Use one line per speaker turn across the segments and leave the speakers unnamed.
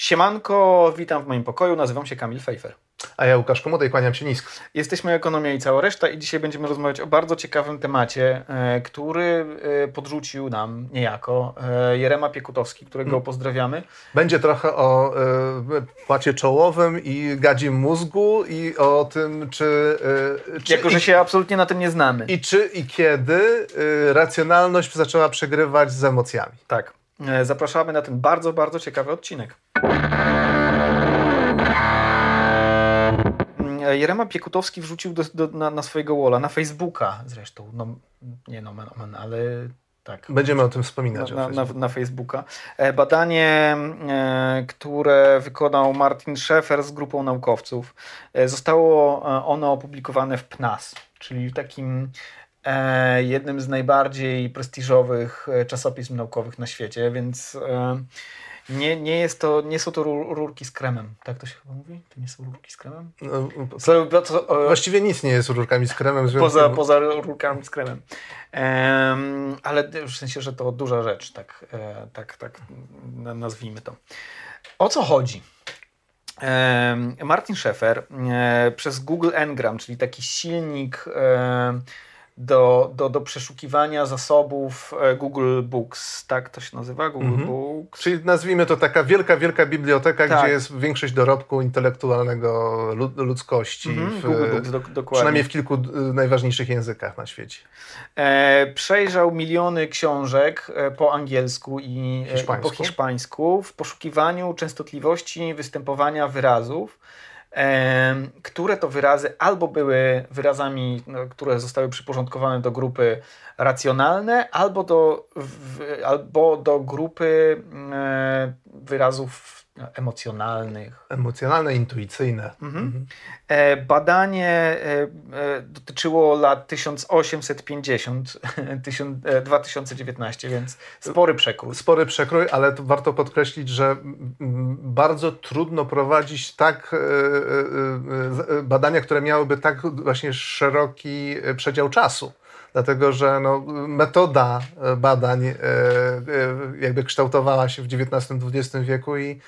Siemanko, witam w moim pokoju, nazywam się Kamil Fejfer.
A ja Łukasz Komoda i kłaniam się nisko.
Jesteśmy Ekonomia i cała reszta i dzisiaj będziemy rozmawiać o bardzo ciekawym temacie, e, który e, podrzucił nam niejako e, Jerema Piekutowski, którego hmm. pozdrawiamy.
Będzie trochę o y, płacie czołowym i gadzim mózgu i o tym, czy...
Y, czy jako, że się absolutnie na tym nie znamy.
I czy i kiedy y, racjonalność zaczęła przegrywać z emocjami.
Tak. Zapraszamy na ten bardzo, bardzo ciekawy odcinek. Jerema Piekutowski wrzucił do, do, na, na, swojego walla, na Facebooka zresztą, no, nie no, man, ale tak.
Będziemy o tym wspominać.
Na, na, na Facebooka. E, badanie, e, które wykonał Martin Schaeffer z grupą naukowców, e, zostało ono opublikowane w PNAS, czyli takim jednym z najbardziej prestiżowych czasopism naukowych na świecie, więc nie, nie, jest to, nie są to rurki z kremem. Tak to się chyba mówi? To nie są rurki z kremem? No,
to, to, właściwie nic nie jest rurkami z kremem.
Poza, poza rurkami z kremem. Um, ale w sensie, że to duża rzecz, tak, e, tak, tak nazwijmy to. O co chodzi? Martin Schaeffer e, przez Google Ngram, czyli taki silnik e, do, do, do przeszukiwania zasobów e, Google Books, tak to się nazywa? Google mhm. Books.
Czyli nazwijmy to taka wielka, wielka biblioteka, tak. gdzie jest większość dorobku intelektualnego ludzkości. Mhm. W, Google Books, do, dokładnie. Przynajmniej w kilku najważniejszych językach na świecie.
E, przejrzał miliony książek e, po angielsku i hiszpańsku. po hiszpańsku w poszukiwaniu częstotliwości występowania wyrazów które to wyrazy albo były wyrazami, no, które zostały przyporządkowane do grupy racjonalne, albo do, albo do grupy e, wyrazów emocjonalnych.
Emocjonalne, intuicyjne. Mhm. Mhm.
E, badanie e, e, dotyczyło lat 1850, 2019, więc spory przekrój.
Spory przekrój, ale warto podkreślić, że bardzo trudno prowadzić tak badania, które miałyby tak właśnie szeroki przedział czasu dlatego że no, metoda e, badań e, e, jakby kształtowała się w XIX-XX wieku i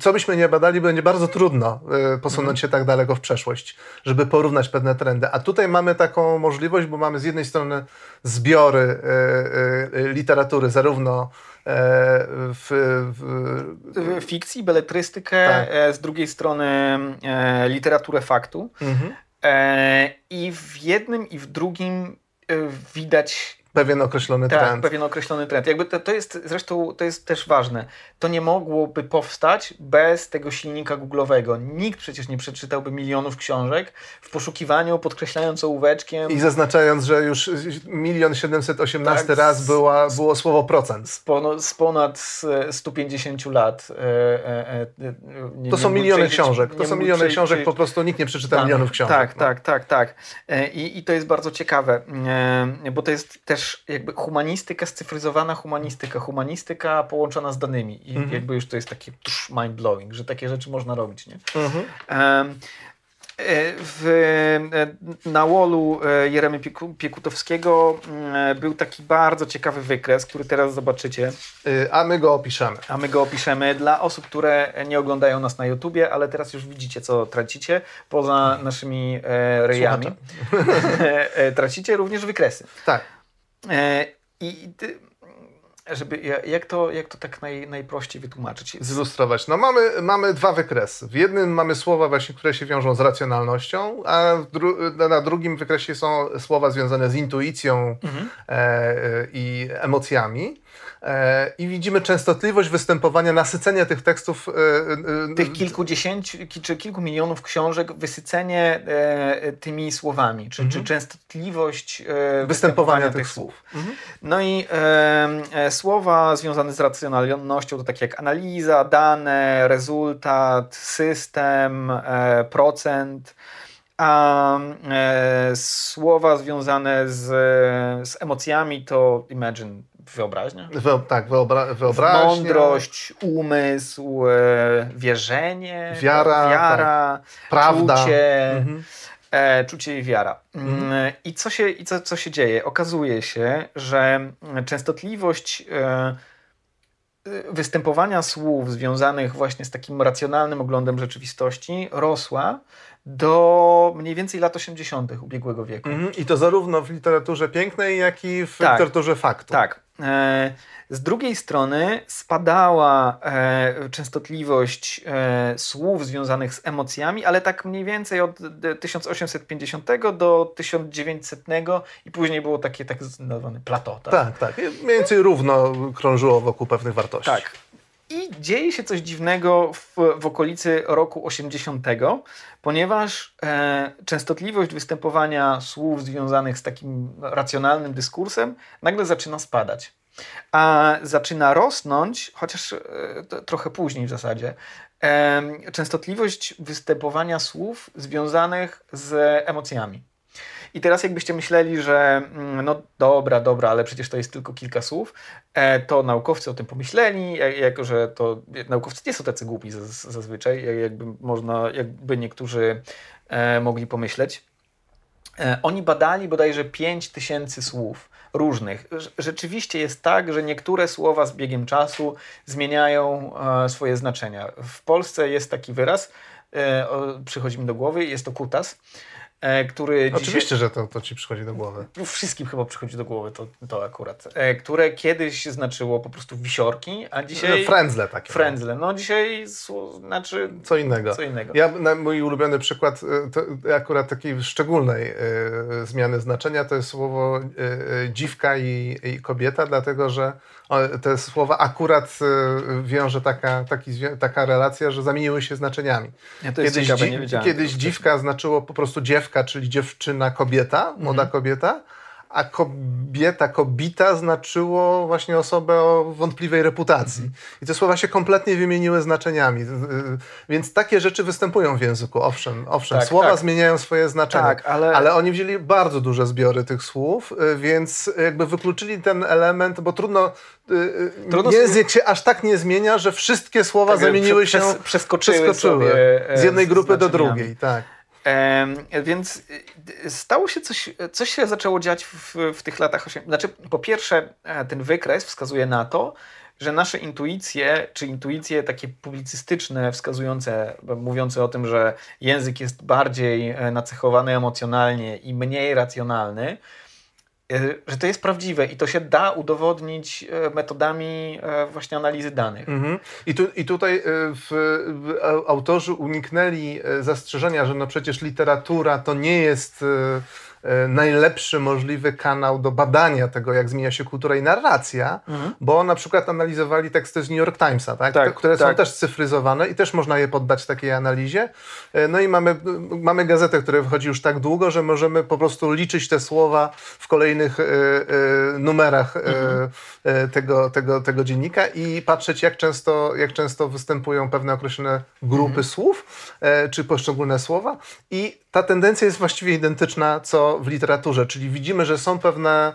co byśmy nie badali, będzie bardzo trudno posunąć mhm. się tak daleko w przeszłość, żeby porównać pewne trendy. A tutaj mamy taką możliwość, bo mamy z jednej strony zbiory literatury, zarówno w,
w... fikcji, beletrystykę, tak. z drugiej strony literaturę faktu. Mhm. I w jednym i w drugim widać
Pewien określony
tak,
trend.
pewien określony trend. Jakby to, to jest, zresztą to jest też ważne. To nie mogłoby powstać bez tego silnika Google'owego. Nikt przecież nie przeczytałby milionów książek w poszukiwaniu, podkreślając ołóweczkiem.
I zaznaczając, że już milion siedemset osiemnasty tak, raz była, było słowo procent.
Z, pono, z ponad 150 lat. E, e,
e, nie, to są miliony książek. To są miliony książek, po prostu nikt nie przeczyta tak, milionów książek.
Tak, no. tak, tak, tak. E, I, I to jest bardzo ciekawe, e, bo to jest też też jakby humanistyka, scyfryzowana humanistyka, humanistyka połączona z danymi. I mhm. jakby już to jest takie mind-blowing, że takie rzeczy można robić, nie? Mhm. Um, w, e, na wallu e, Jeremy Piekutowskiego był taki bardzo ciekawy wykres, który teraz zobaczycie.
A my go opiszemy.
A my go opiszemy dla osób, które nie oglądają nas na YouTubie, ale teraz już widzicie, co tracicie poza naszymi rejami. tracicie również wykresy.
Tak.
E, I żeby, jak, to, jak to tak naj, najprościej wytłumaczyć?
Zilustrować. No mamy, mamy dwa wykresy. W jednym mamy słowa właśnie, które się wiążą z racjonalnością, a dru na drugim wykresie są słowa związane z intuicją mhm. e, i emocjami. E, I widzimy częstotliwość występowania, nasycenia tych tekstów.
E, e, tych kilkudziesięciu czy kilku milionów książek, wysycenie tymi słowami, czy, mhm. czy częstotliwość występowania, występowania tych, tych słów. Mhm. No i e, słowa związane z racjonalnością to takie jak analiza, dane, rezultat, system, e, procent a e, słowa związane z, z emocjami to imagine, wyobraźnia?
Wyo, tak, wyobra wyobraźnia.
Mądrość, umysł, e, wierzenie,
wiara,
wiara
tak. prawda.
Czucie, mhm. E, czucie i wiara. Mhm. Mm, I, co się, i co, co się dzieje? Okazuje się, że częstotliwość e, występowania słów związanych właśnie z takim racjonalnym oglądem rzeczywistości rosła do mniej więcej lat 80. ubiegłego wieku. Mm,
I to zarówno w literaturze pięknej, jak i w tak, literaturze faktu.
Tak. E, z drugiej strony spadała e, częstotliwość e, słów związanych z emocjami, ale tak mniej więcej od 1850 do 1900 i później było takie tak zwane plateau.
Tak, tak. tak. Mniej więcej równo krążyło wokół pewnych wartości.
Tak. I dzieje się coś dziwnego w, w okolicy roku 80, ponieważ e, częstotliwość występowania słów związanych z takim racjonalnym dyskursem nagle zaczyna spadać. A zaczyna rosnąć, chociaż e, trochę później w zasadzie, e, częstotliwość występowania słów związanych z emocjami. I teraz jakbyście myśleli, że mm, no dobra, dobra, ale przecież to jest tylko kilka słów, e, to naukowcy o tym pomyśleli, jako że to naukowcy nie są tacy głupi zazwyczaj, jakby można, jakby niektórzy e, mogli pomyśleć. E, oni badali bodajże 5 tysięcy słów różnych. Rzeczywiście jest tak, że niektóre słowa z biegiem czasu zmieniają swoje znaczenia. W Polsce jest taki wyraz, przychodzi mi do głowy, jest to kutas. E, który
Oczywiście, dzisiaj... że to, to ci przychodzi do głowy.
Wszystkim chyba przychodzi do głowy to, to akurat. E, które kiedyś znaczyło po prostu wisiorki, a dzisiaj...
Frędzle takie.
Frędzle. No dzisiaj znaczy...
Co innego.
Co innego.
Ja, mój ulubiony przykład e, akurat takiej szczególnej zmiany znaczenia to jest słowo dziwka i, i kobieta, dlatego że te słowa akurat wiąże taka, taki, taka relacja, że zamieniły się znaczeniami.
Ja to jest kiedyś, ciekawe, nie
kiedyś dziwka znaczyło po prostu dziewka dziewka, czyli dziewczyna, kobieta, młoda mhm. kobieta, a kobieta, kobita znaczyło właśnie osobę o wątpliwej reputacji. Mhm. I te słowa się kompletnie wymieniły znaczeniami. Więc takie rzeczy występują w języku. Owszem, owszem tak, słowa tak. zmieniają swoje znaczenie, tak, ale... ale oni wzięli bardzo duże zbiory tych słów, y, więc jakby wykluczyli ten element, bo trudno, y, y, trudno język się aż tak nie zmienia, że wszystkie słowa tak, zamieniły się,
przeskoczyły, przeskoczyły sobie,
z jednej grupy do drugiej. Tak.
Więc y, stało się coś, coś się zaczęło dziać w, w tych latach 80. Znaczy, po pierwsze, e, ten wykres wskazuje na to, że nasze intuicje, czy intuicje takie publicystyczne, wskazujące, mówiące o tym, że język jest bardziej e, nacechowany emocjonalnie i mniej racjonalny, że to jest prawdziwe i to się da udowodnić e, metodami e, właśnie analizy danych. Mhm.
I, tu, I tutaj w, w, autorzy uniknęli zastrzeżenia, że no przecież literatura to nie jest najlepszy możliwy kanał do badania tego, jak zmienia się kultura i narracja, mhm. bo na przykład analizowali teksty z New York Timesa, tak? tak które tak. są też cyfryzowane i też można je poddać takiej analizie. E, no i mamy, mamy gazetę, która wychodzi już tak długo, że możemy po prostu liczyć te słowa w kolejnych e, numerach mhm. tego, tego, tego dziennika i patrzeć, jak często, jak często występują pewne określone grupy mhm. słów, czy poszczególne słowa i ta tendencja jest właściwie identyczna co w literaturze, czyli widzimy, że są pewne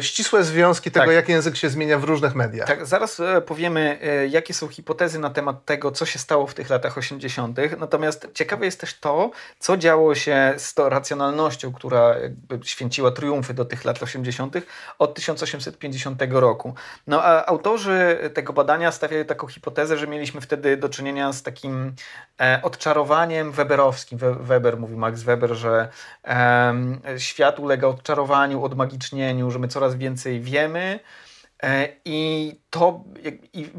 ścisłe związki tego, tak. jak język się zmienia w różnych mediach.
Tak, zaraz e, powiemy, e, jakie są hipotezy na temat tego, co się stało w tych latach 80. Natomiast ciekawe jest też to, co działo się z tą racjonalnością, która święciła triumfy do tych lat 80. od 1850 roku. No a autorzy tego badania stawiają taką hipotezę, że mieliśmy wtedy do czynienia z takim odczarowaniem weberowskim. Weber, mówi Max Weber, że świat ulega odczarowaniu, odmagicznieniu, że my coraz więcej wiemy e, i to i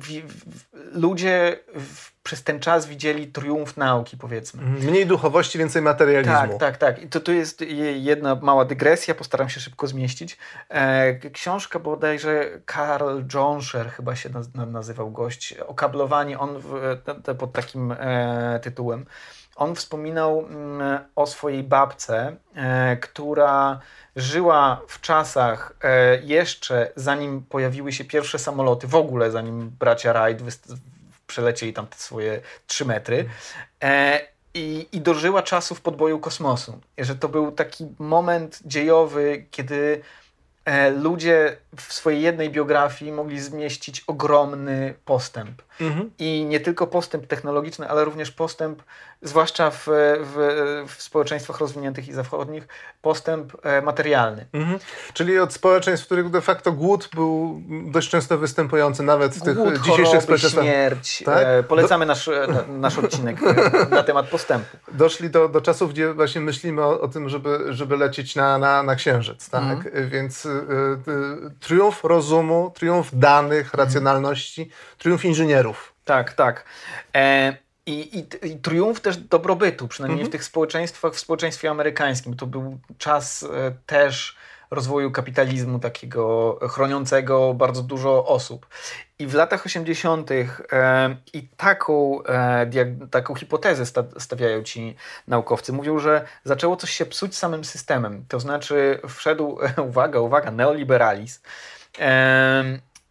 ludzie w, przez ten czas widzieli triumf nauki, powiedzmy.
Mhm. Mniej duchowości, więcej materializmu.
Tak, tak, tak. I to tu jest jedna mała dygresja, postaram się szybko zmieścić. E, książka bodajże Karl Jonscher chyba się nazywał gość, okablowanie, on w, te, pod takim e, tytułem. On wspominał mm, o swojej babce, e, która żyła w czasach e, jeszcze zanim pojawiły się pierwsze samoloty, w ogóle zanim bracia Wright przelecieli tam te swoje trzy metry. E, I, I dożyła czasów podboju kosmosu. Że to był taki moment dziejowy, kiedy ludzie w swojej jednej biografii mogli zmieścić ogromny postęp. Mhm. I nie tylko postęp technologiczny, ale również postęp, zwłaszcza w, w, w społeczeństwach rozwiniętych i zachodnich, postęp e, materialny. Mhm.
Czyli od społeczeństw, w których de facto głód był dość często występujący, nawet w
głód,
tych dzisiejszych
społeczeństwach. śmierć. Tak? E, polecamy do... nasz, e, nasz odcinek na temat postępu.
Doszli do, do czasów, gdzie właśnie myślimy o, o tym, żeby, żeby lecieć na, na, na księżyc. Tak? Mhm. Więc y, y, triumf rozumu, triumf danych, mhm. racjonalności, triumf inżynierów.
Tak, tak. E, i, i, I, triumf też dobrobytu, przynajmniej mhm. w tych społeczeństwach, w społeczeństwie amerykańskim. To był czas e, też rozwoju kapitalizmu takiego chroniącego bardzo dużo osób. I w latach 80. E, i taką, e, taką hipotezę sta, stawiają ci naukowcy. Mówią, że zaczęło coś się psuć samym systemem. To znaczy wszedł, uwaga, uwaga, neoliberalizm.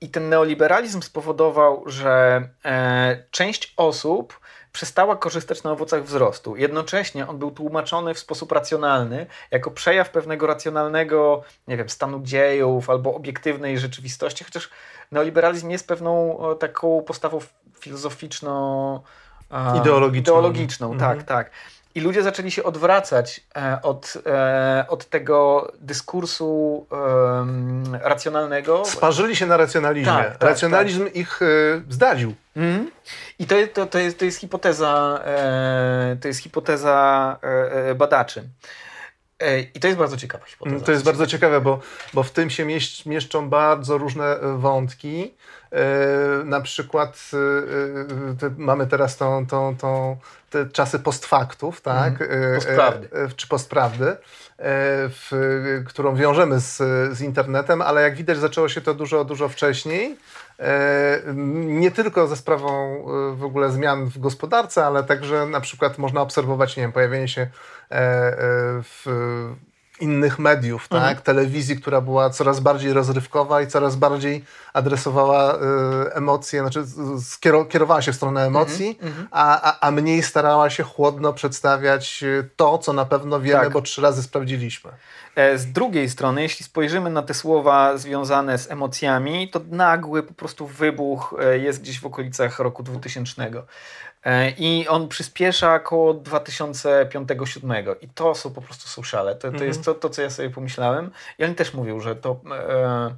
I ten neoliberalizm spowodował, że e, część osób przestała korzystać na owocach wzrostu. Jednocześnie on był tłumaczony w sposób racjonalny, jako przejaw pewnego racjonalnego, nie wiem, stanu dziejów albo obiektywnej rzeczywistości, chociaż neoliberalizm jest pewną taką postawą filozoficzno
ideologiczną.
ideologiczną mhm. Tak, tak. I ludzie zaczęli się odwracać e, od, e, od tego dyskursu racjonalnego.
Sparzyli się na racjonalizmie. Tak, tak, Racjonalizm tak. ich e, zdradził. Mhm.
I to, to, to, jest, to jest hipoteza, to jest hipoteza badaczy. I to jest bardzo ciekawa hipoteza.
To jest bardzo ciekawe, bo, bo w tym się mieszczą bardzo różne wątki. Na przykład mamy teraz tą, tą, tą te czasy postfaktów, tak? Mm,
postprawdy.
czy postprawdy, w, którą wiążemy z, z internetem, ale jak widać zaczęło się to dużo, dużo wcześniej. Nie tylko ze sprawą w ogóle zmian w gospodarce, ale także na przykład można obserwować, nie wiem, pojawienie się w innych mediów, mhm. tak? Telewizji, która była coraz bardziej rozrywkowa i coraz bardziej adresowała y, emocje, znaczy kierowała się w stronę emocji, mhm. mhm. a, a, a mniej starała się chłodno przedstawiać to, co na pewno wiemy, tak. bo trzy razy sprawdziliśmy.
E, z drugiej strony, jeśli spojrzymy na te słowa związane z emocjami, to nagły po prostu wybuch e, jest gdzieś w okolicach roku 2000. E, I on przyspiesza około 2005-2007. I to są po prostu sociale. To, to mhm. jest to, to, co ja sobie pomyślałem. I on też mówił, że to. E,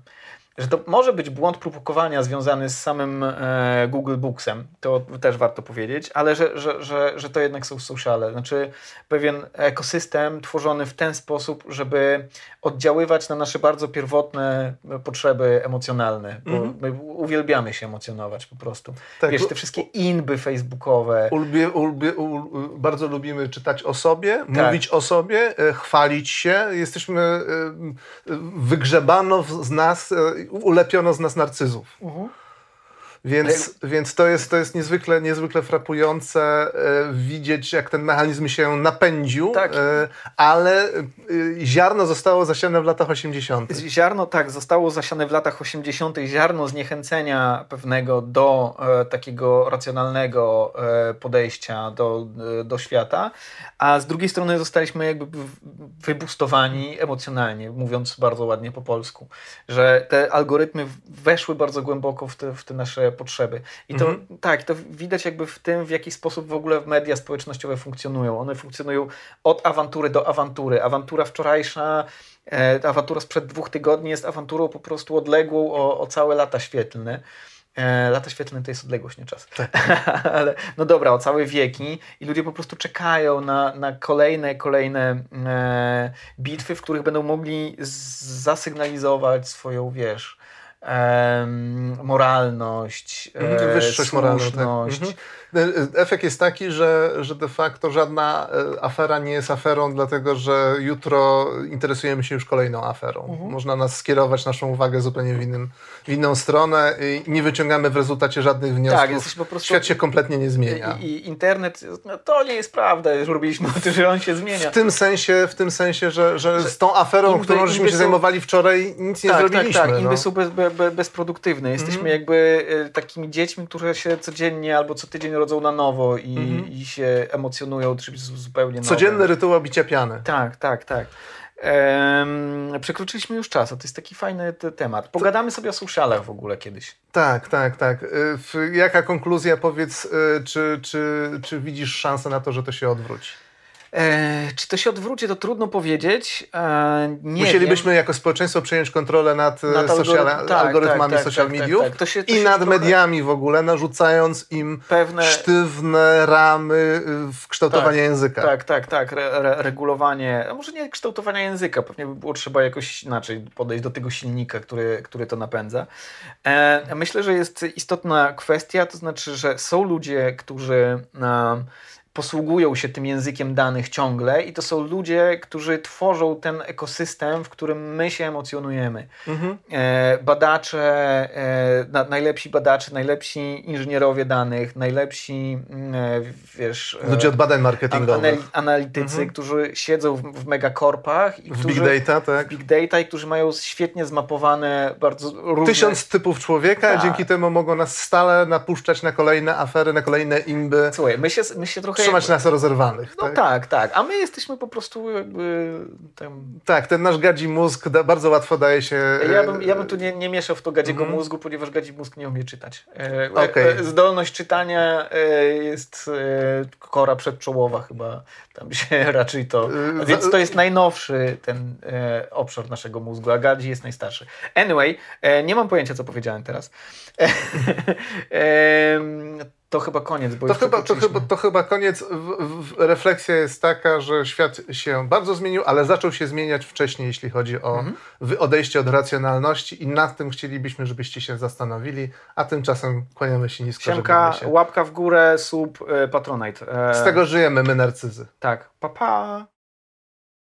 że to może być błąd propagowania związany z samym e, Google Booksem, to też warto powiedzieć, ale że, że, że, że to jednak są sociale, znaczy pewien ekosystem tworzony w ten sposób, żeby oddziaływać na nasze bardzo pierwotne potrzeby emocjonalne, bo mm -hmm. my uwielbiamy się emocjonować po prostu. Tak, Wiesz, te wszystkie inby facebookowe.
Ulbie, ulbie, ul, bardzo lubimy czytać o sobie, tak. mówić o sobie, e, chwalić się. Jesteśmy, e, wygrzebano z nas ulepiono z nas narcyzów. Mhm. Więc, więc to, jest, to jest niezwykle, niezwykle frapujące e, widzieć, jak ten mechanizm się napędził, tak. e, ale e, ziarno zostało zasiane w latach 80.
Ziarno, tak, zostało zasiane w latach 80. Ziarno zniechęcenia pewnego do e, takiego racjonalnego e, podejścia do, e, do świata, a z drugiej strony zostaliśmy jakby wybustowani emocjonalnie, mówiąc bardzo ładnie po polsku, że te algorytmy weszły bardzo głęboko w te, w te nasze potrzeby. I to mhm. tak, to widać jakby w tym, w jaki sposób w ogóle media społecznościowe funkcjonują. One funkcjonują od awantury do awantury. Awantura wczorajsza e, awantura sprzed dwóch tygodni jest awanturą po prostu odległą o, o całe lata świetlne. E, lata świetlne to jest odległość, nie czas. Tak. Ale no dobra, o całe wieki i ludzie po prostu czekają na, na kolejne, kolejne e, bitwy, w których będą mogli zasygnalizować swoją, wiesz, moralność,
mhm, wyższość moralną. Tak. Efekt jest taki, że, że de facto żadna e, afera nie jest aferą, dlatego że jutro interesujemy się już kolejną aferą. Mhm. Można nas skierować naszą uwagę zupełnie w, innym, w inną stronę i nie wyciągamy w rezultacie żadnych wniosków. Tak, po prostu... Świat się kompletnie nie zmienia.
I, i internet, no to nie jest prawda, już robiliśmy o tym, że on się zmienia.
W tym sensie, w tym sensie że, że z tą aferą, inby, którą żeśmy się zajmowali wczoraj, nic nie tak, zrobiliśmy. Tak, tak,
inby no. są bez, bez, bezproduktywne. Jesteśmy mhm. jakby e, takimi dziećmi, które się codziennie albo co tydzień rodzą na nowo i, mhm. i się emocjonują czymś zupełnie nowym.
Codzienny rytuał bicia piany.
Tak, tak, tak. Ehm, przekroczyliśmy już czas, a to jest taki fajny temat. Pogadamy sobie o socialach w ogóle kiedyś.
Tak, tak, tak. Y, jaka konkluzja, powiedz, y, czy, czy, czy widzisz szansę na to, że to się odwróci?
E, czy to się odwróci, to trudno powiedzieć.
E, Musielibyśmy wiem. jako społeczeństwo przejąć kontrolę nad, nad social, tak, algorytmami tak, tak, social tak, tak mediów tak, się, i nad trochę... mediami w ogóle, narzucając im Pewne... sztywne ramy w kształtowaniu
tak,
języka.
Tak, tak, tak. Re, re, regulowanie, a może nie kształtowania języka, pewnie by było trzeba jakoś inaczej podejść do tego silnika, który, który to napędza. E, myślę, że jest istotna kwestia, to znaczy, że są ludzie, którzy posługują się tym językiem danych ciągle i to są ludzie, którzy tworzą ten ekosystem, w którym my się emocjonujemy. Mhm. E, badacze, e, na, najlepsi badacze, najlepsi inżynierowie danych, najlepsi, mm, e, wiesz...
Ludzie od badań marketingowych.
analitycy, mhm. którzy siedzą w, w megakorpach.
I w którzy, big data, tak.
W big data i którzy mają świetnie zmapowane bardzo różne...
Tysiąc typów człowieka, tak. dzięki temu mogą nas stale napuszczać na kolejne afery, na kolejne imby.
Słuchaj, my się, my się trochę
Trzymać nas rozerwanych.
No tak? tak, tak. A my jesteśmy po prostu jakby...
Tam... Tak, ten nasz gadzi mózg da, bardzo łatwo daje się...
Ja bym, ja bym tu nie, nie mieszał w to gadziego mm. mózgu, ponieważ gadzi mózg nie umie czytać. E, okay. E, zdolność czytania e, jest kora przedczołowa chyba. Tam się raczej to... Więc to jest najnowszy ten obszar naszego mózgu, a gadzi jest najstarszy. Anyway, nie mam pojęcia, co powiedziałem teraz. To chyba koniec, bo
to chyba, to, chyba, to chyba koniec. W, w, refleksja jest taka, że świat się bardzo zmienił, ale zaczął się zmieniać wcześniej, jeśli chodzi o mhm. odejście od racjonalności i nad tym chcielibyśmy, żebyście się zastanowili, a tymczasem kłaniamy się nisko.
Siemka, się. łapka w górę, sub, y, patronite.
E... Z tego żyjemy, my narcyzy.
Tak, pa pa.